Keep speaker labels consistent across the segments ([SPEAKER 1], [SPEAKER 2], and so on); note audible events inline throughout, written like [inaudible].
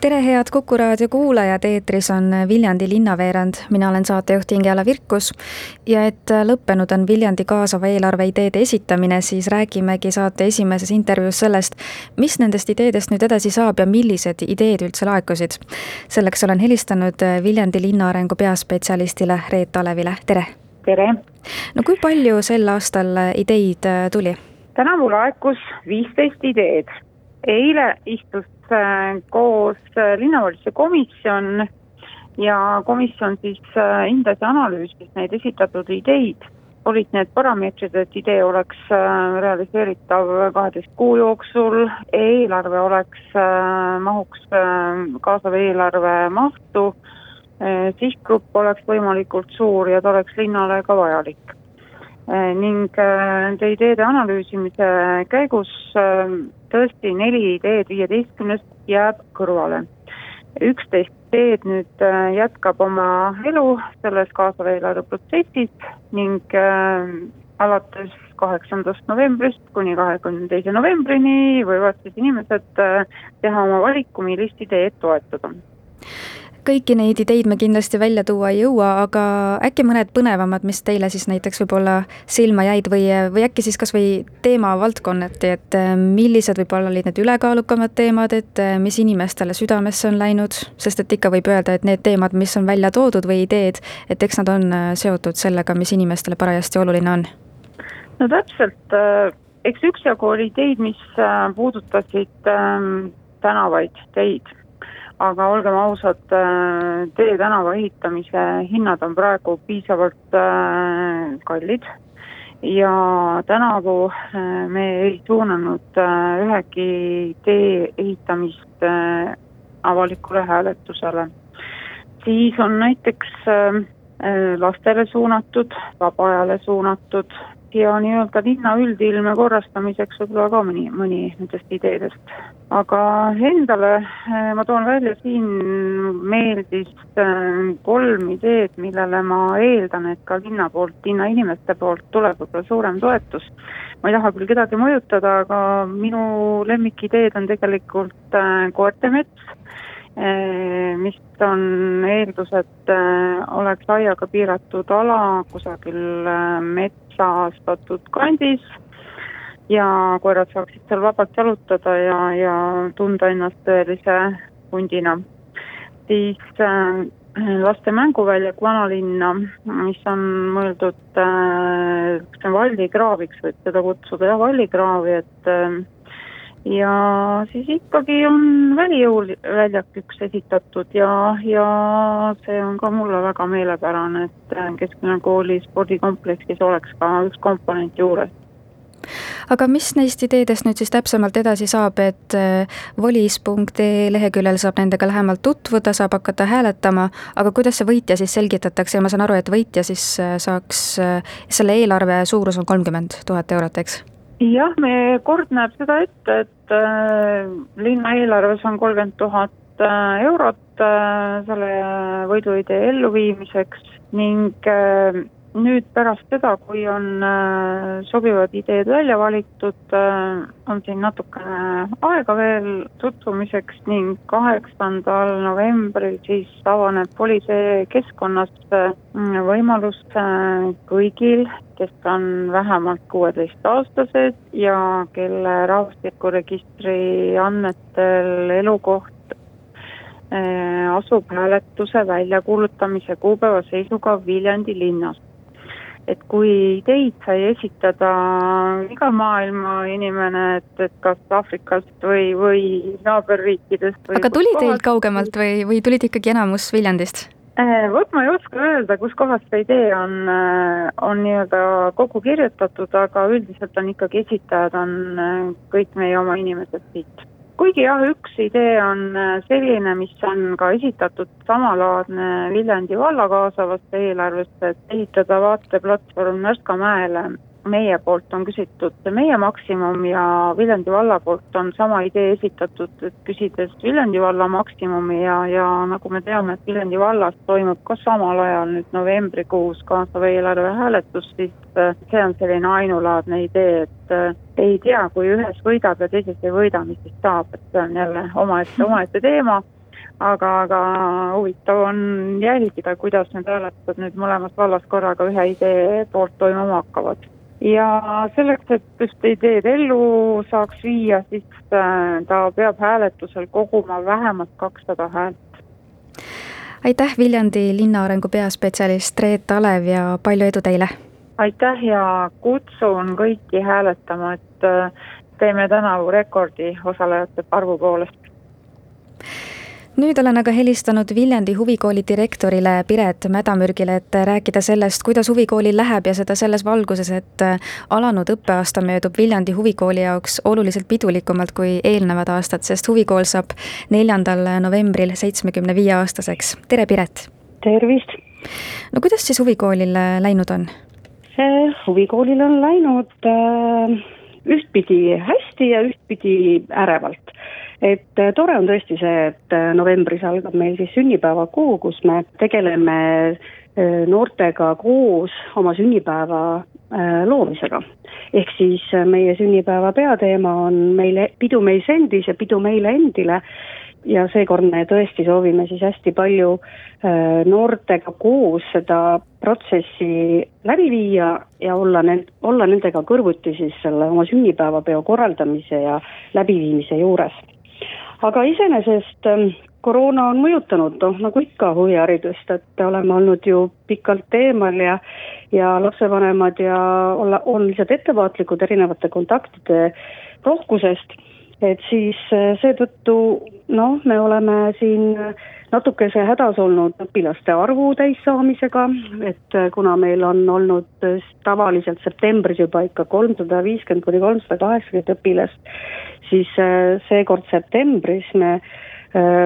[SPEAKER 1] tere, head Kuku raadio kuulajad, eetris on Viljandi linnaveerand, mina olen saatejuht Ingela Virkus. ja et lõppenud on Viljandi kaasava eelarve ideede esitamine, siis räägimegi saate esimeses intervjuus sellest, mis nendest ideedest nüüd edasi saab ja millised ideed üldse laekusid. selleks olen helistanud Viljandi linnaarengu peaspetsialistile Reet Alevile, tere!
[SPEAKER 2] tere!
[SPEAKER 1] no kui palju sel aastal ideid tuli?
[SPEAKER 2] tänavu laekus viisteist ideed. eile istus koos äh, linnavalitsuse komisjon ja komisjon siis äh, hindas ja analüüsis neid esitatud ideid. olid need parameetrid, et idee oleks realiseeritav kaheteist kuu jooksul, eelarve oleks, mahuks kaasava eelarve mahtu, sihtgrupp oleks võimalikult suur ja ta oleks linnale ka vajalik ning nende ideede analüüsimise käigus tõesti neli ideed viieteistkümnest jääb kõrvale. üksteist ideed nüüd äh, jätkab oma elu selles kaasava eelarve protsessis ning äh, alates kaheksandast novembrist kuni kahekümne teise novembrini võivad siis inimesed äh, teha oma valiku, millist ideed toetada
[SPEAKER 1] kõiki neid ideid me kindlasti välja tuua ei jõua, aga äkki mõned põnevamad, mis teile siis näiteks võib-olla silma jäid või, või äkki siis kasvõi teemavaldkonnati, et äh, millised võib-olla olid need ülekaalukamad teemad, et äh, mis inimestele südamesse on läinud, sest et ikka võib öelda, et need teemad, mis on välja toodud või ideed, et eks nad on äh, seotud sellega, mis inimestele parajasti oluline on?
[SPEAKER 2] no täpselt, eks üksjagu oli ideid, mis puudutasid ähm, tänavaid, teid aga olgem ausad, äh, Tee tänava ehitamise hinnad on praegu piisavalt äh, kallid ja tänavu äh, me ei suunanud ühegi tee ehitamist avalikule hääletusele. siis on näiteks lastele suunatud, vaba ajale suunatud ja nii-öelda linna üldilme korrastamiseks võib-olla ka mõni, mõni nendest ideedest. aga endale eh, ma toon välja siin meeldis eh, kolm ideed, millele ma eeldan, et ka linna poolt, linnainimeste poolt tuleb võib-olla suurem toetus. ma ei taha küll kedagi mõjutada, aga minu lemmikideed on tegelikult eh, koerte mets mis on eeldus, et oleks aiaga piiratud ala kusagil mets, metsastatud kandis ja koerad saaksid seal vabalt jalutada ja, ja tunda ennast tõelise hundina. siis äh, laste mänguväljak vanalinna, mis on mõeldud äh, vallikraaviks, võib seda kutsuda jah, vallikraavi, et äh, ja siis ikkagi on välijõuväljak üks esitatud ja, ja see on ka mulle väga meelepärane, et Kesklinna kooli spordikompleksis oleks ka üks komponent juures
[SPEAKER 1] aga mis neist ideedest nüüd siis täpsemalt edasi saab, et äh, volis.ee leheküljel saab nendega lähemalt tutvuda, saab hakata hääletama, aga kuidas see võitja siis selgitatakse ja ma saan aru, et võitja siis äh, saaks, äh, selle eelarve suurus on kolmkümmend tuhat eurot, eks?
[SPEAKER 2] Jah, meie kord näeb seda ette, et äh, linna eelarves on kolmkümmend tuhat äh, eurot äh, selle võiduidee elluviimiseks ning äh, nüüd pärast seda, kui on äh, sobivad ideed välja valitud, äh, on siin natukene aega veel tutvumiseks ning kaheksandal novembril siis avaneb politsei keskkonnas äh, võimalus kõigil, kes on vähemalt kuueteistaastased ja kelle rahvastikuregistri andmetel elukoht asub hääletuse väljakuulutamise kuupäeva seisuga Viljandi linnas et kui ideid sai esitada iga maailma inimene, et, et kas Aafrikast või, või naaberriikidest.
[SPEAKER 1] aga tuli teilt kaugemalt või, või tulid ikkagi enamus Viljandist?
[SPEAKER 2] Äh, vot ma ei oska öelda, kuskohast see idee on, äh, on nii-öelda kokku kirjutatud, aga üldiselt on ikkagi esitajad on äh, kõik meie oma inimesed siit kuigi jah, üks idee on äh, selline, mis on ka esitatud samalaadne Viljandi valla kaasavasse eelarvesse, et ehitada vaateplatvorm Närska mäele meie poolt on küsitud meie maksimum ja Viljandi valla poolt on sama idee esitatud, et küsides Viljandi valla maksimumi ja, ja nagu me teame, et Viljandi vallas toimub ka samal ajal nüüd novembrikuus kaasava eelarve hääletus, siis äh, see on selline ainulaadne idee, et äh, ei tea, kui ühes võidab ja teises ei võida, mis siis saab, et see on jälle omaette, omaette teema aga, aga huvitav on jälgida, kuidas need hääletused nüüd mõlemas vallas korraga ühe idee poolt toimuma hakkavad. Ja selleks, et ühte ideed ellu saaks viia, siis äh, ta peab hääletusel koguma vähemalt kakssada häält.
[SPEAKER 1] aitäh, Viljandi linnaarengu peaspetsialist Reet Alev ja palju edu teile!
[SPEAKER 2] aitäh ja kutsun kõiki hääletama, et äh, teeme tänavu rekordi osalejate arvu poolest
[SPEAKER 1] nüüd olen aga helistanud Viljandi huvikooli direktorile Piret Mädamürgile, et rääkida sellest, kuidas huvikoolil läheb ja seda selles valguses, et alanud õppeaasta möödub Viljandi huvikooli jaoks oluliselt pidulikumalt kui eelnevad aastad, sest huvikool saab neljandal novembril seitsmekümne viie aastaseks. tere, Piret!
[SPEAKER 3] tervist!
[SPEAKER 1] no kuidas siis huvikoolil läinud on?
[SPEAKER 3] huvikoolil on läinud äh, ühtpidi hästi ja ühtpidi ärevalt et äh, tore on tõesti see, et äh, novembris algab meil siis sünnipäevakuu, kus me tegeleme äh, noortega koos oma sünnipäeva loomisega. ehk siis meie sünnipäeva peateema on meile pidu meis endis ja pidu meile endile ja seekord me tõesti soovime siis hästi palju noortega koos seda protsessi läbi viia ja olla nend-, olla nendega kõrvuti siis selle oma sünnipäevapeo korraldamise ja läbiviimise juures aga iseenesest ähm, koroona on mõjutanud, noh nagu ikka huviharidust, et oleme olnud ju pikalt eemal ja ja lapsevanemad ja olla, on lihtsalt ettevaatlikud erinevate kontaktide rohkusest, et siis äh, seetõttu noh, me oleme siin natukese hädas olnud õpilaste arvu täissaamisega, et äh, kuna meil on olnud äh, tavaliselt septembris juba ikka kolmsada viiskümmend kuni kolmsada kaheksakümmend õpilast, siis äh, seekord septembris me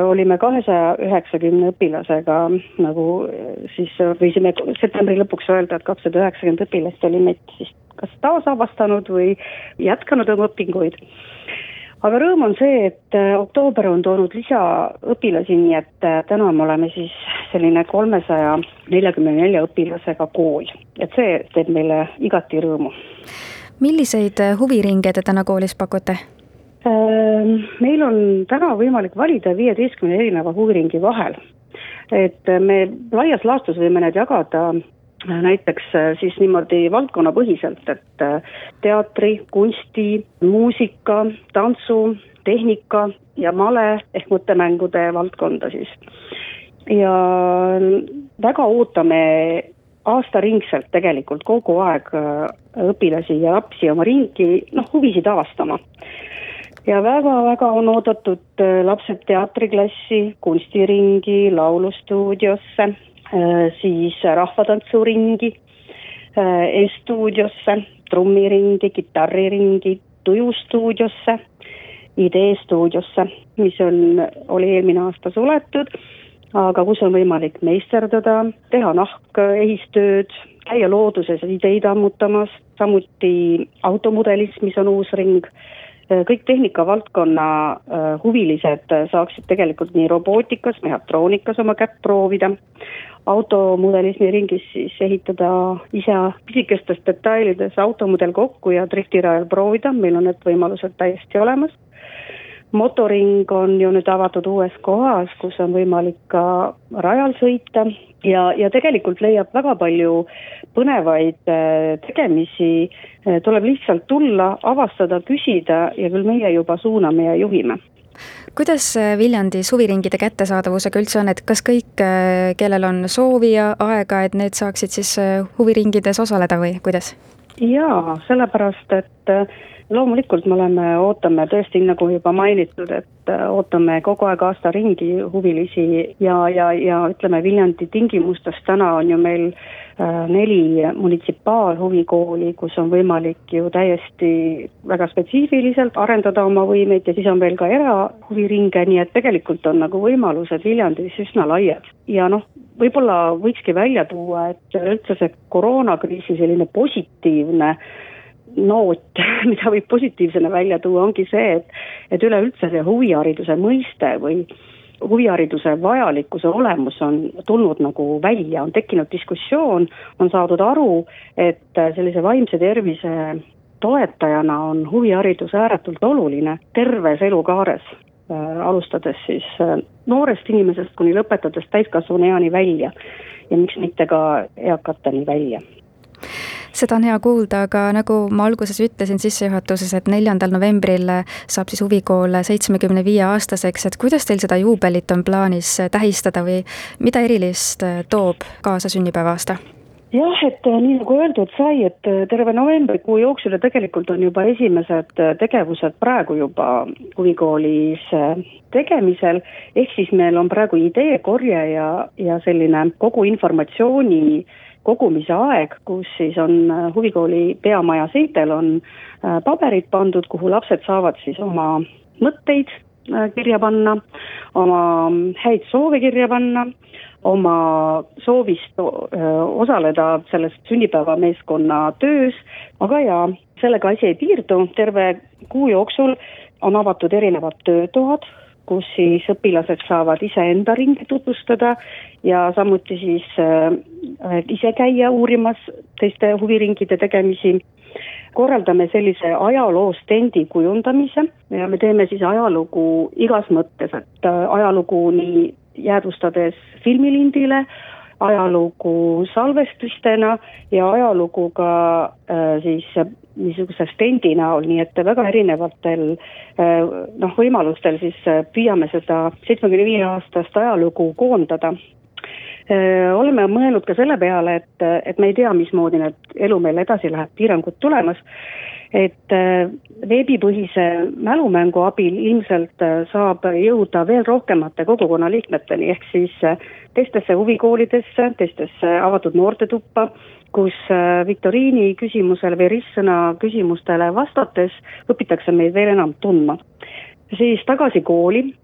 [SPEAKER 3] olime kahesaja üheksakümne õpilasega nagu siis võisime septembri lõpuks öelda, et kakssada üheksakümmend õpilast oli meid siis kas taasavastanud või jätkanud oma õpinguid. Aga rõõm on see, et oktoober on toonud lisaõpilasi, nii et täna me oleme siis selline kolmesaja neljakümne nelja õpilasega kool, et see teeb meile igati rõõmu.
[SPEAKER 1] milliseid huviringe te täna koolis pakute?
[SPEAKER 3] Meil on täna võimalik valida viieteistkümne erineva huviringi vahel. et me laias laastus võime need jagada äh, näiteks äh, siis niimoodi valdkonnapõhiselt, et äh, teatri, kunsti, muusika, tantsu, tehnika ja male ehk mõttemängude valdkonda siis. ja väga ootame aastaringselt tegelikult kogu aeg õpilasi ja lapsi oma ringi, noh, huvisid avastama ja väga-väga on oodatud äh, lapsed teatriklassi, kunstiringi, laulustuudiosse, äh, siis rahvatantsuringi, äh, E-stuudiosse, trummiringi, kitarriringi, tujustuudiosse, ideestuudiosse, mis on, oli eelmine aasta suletud, aga kus on võimalik meisterdada, teha nahk-ehistööd, käia looduses ideid ammutamas, samuti automudelis, mis on uus ring. Äh, kõik tehnikavaldkonna äh, huvilised äh, saaksid tegelikult nii robootikas, mehhatroonikas oma kätt proovida, automudelismi ringis siis ehitada ise pisikestes detailides automudel kokku ja driftirajal proovida, meil on need võimalused täiesti olemas. Motoring on ju nüüd avatud uues kohas, kus on võimalik ka rajal sõita ja, ja tegelikult leiab väga palju põnevaid äh, tegemisi, äh, tuleb lihtsalt tulla, avastada, küsida ja küll meie juba suuname ja juhime
[SPEAKER 1] kuidas äh, Viljandis huviringide kättesaadavusega üldse on, et kas kõik, kellel on soovi ja aega, et need saaksid siis huviringides osaleda või kuidas?
[SPEAKER 3] jaa, sellepärast et loomulikult me oleme, ootame tõesti, nagu juba mainitud, et äh, ootame kogu aeg aasta ringi huvilisi ja, ja, ja ütleme, Viljandi tingimustes täna on ju meil äh, neli munitsipaalhuvikooli, kus on võimalik ju täiesti väga spetsiifiliselt arendada oma võimeid ja siis on veel ka erahuviringe, nii et tegelikult on nagu võimalused Viljandis üsna laiad. ja noh, võib-olla võikski välja tuua, et üldse see koroonakriisi selline positiivne noot, [laughs] mida võib positiivsena välja tuua, ongi see, et, et üleüldse see huvihariduse mõiste või huvihariduse vajalikkuse olemus on tulnud nagu välja, on tekkinud diskussioon, on saadud aru, et sellise vaimse tervise toetajana on huviharidus ääretult oluline terves elukaares äh, alustades siis äh, noorest inimesest kuni lõpetades täiskasvanu eani välja. Ja miks mitte ka eakateni välja
[SPEAKER 1] seda on hea kuulda, aga nagu ma alguses ütlesin sissejuhatuses, et neljandal novembril saab siis huvikool seitsmekümne viie aastaseks, et kuidas teil seda juubelit on plaanis tähistada või mida erilist toob kaasa sünnipäeva-aasta?
[SPEAKER 3] jah, et äh, nii nagu öeldud sai, et äh, terve novembrikuu jooksul ja tegelikult on juba esimesed äh, tegevused praegu juba huvikoolis tegemisel, ehk siis meil on praegu ideekorje ja, ja selline kogu informatsiooni kogumise aeg, kus siis on huvikooli peamaja seintel on paberid pandud, kuhu lapsed saavad siis oma mõtteid kirja panna, oma häid soove kirja panna oma soovist osaleda selles sünnipäevameeskonna töös, aga jaa, sellega asi ei piirdu, terve kuu jooksul on avatud erinevad töötoad, kus siis õpilased saavad iseenda ringi tutvustada ja samuti siis äh, ise käia uurimas teiste huviringide tegemisi. korraldame sellise ajaloo stendi kujundamise ja me teeme siis ajalugu igas mõttes, et äh, ajalugu nii jäädvustades filmilindile, ajalugu salvestistena ja ajalugu ka äh, siis niisuguse stendi näol, nii et väga erinevatel äh, noh, võimalustel siis äh, püüame seda seitsmekümne viie aastast ajalugu koondada oleme mõelnud ka selle peale, et, et me ei tea, mismoodi need elu meil edasi läheb, piirangud tulemas et äh, veebipõhise mälumängu abil ilmselt äh, saab jõuda veel rohkemate kogukonna liikmeteni, ehk siis äh, teistesse huvikoolidesse, teistesse avatud noortetuppa, kus viktoriini küsimusele või ristsõna küsimustele vastates õpitakse meid veel enam tundma. siis tagasi kooli Äh,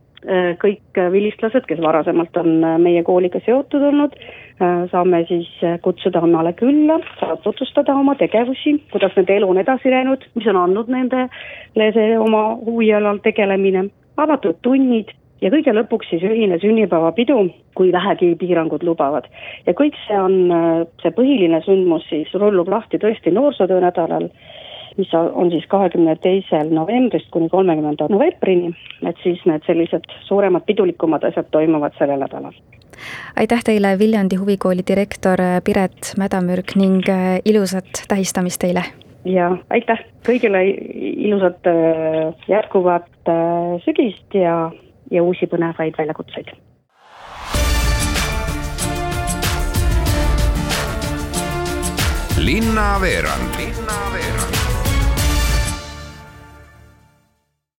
[SPEAKER 3] kõik vilistlased, kes varasemalt on äh, meie kooliga seotud olnud, äh, saame siis kutsuda omale külla, saavad tutvustada oma tegevusi, kuidas nende elu on edasi läinud, mis on andnud nendele see oma huvialal tegelemine, avatud tunnid ja kõige lõpuks siis ühine sünnipäevapidu, kui vähegi piirangud lubavad. ja kõik see on, see põhiline sündmus siis rullub lahti tõesti noorsootöö nädalal mis on siis kahekümne teisel novembrist kuni kolmekümnenda novembrini, et siis need sellised suuremad pidulikumad asjad toimuvad sellel nädalal.
[SPEAKER 1] aitäh teile, Viljandi huvikooli direktor Piret Mädamürk ning äh, ilusat tähistamist teile!
[SPEAKER 3] ja aitäh kõigile ilusat äh, jätkuvat äh, sügist ja, ja uusi põnevaid väljakutseid!
[SPEAKER 4] linnaveerand linnaveerand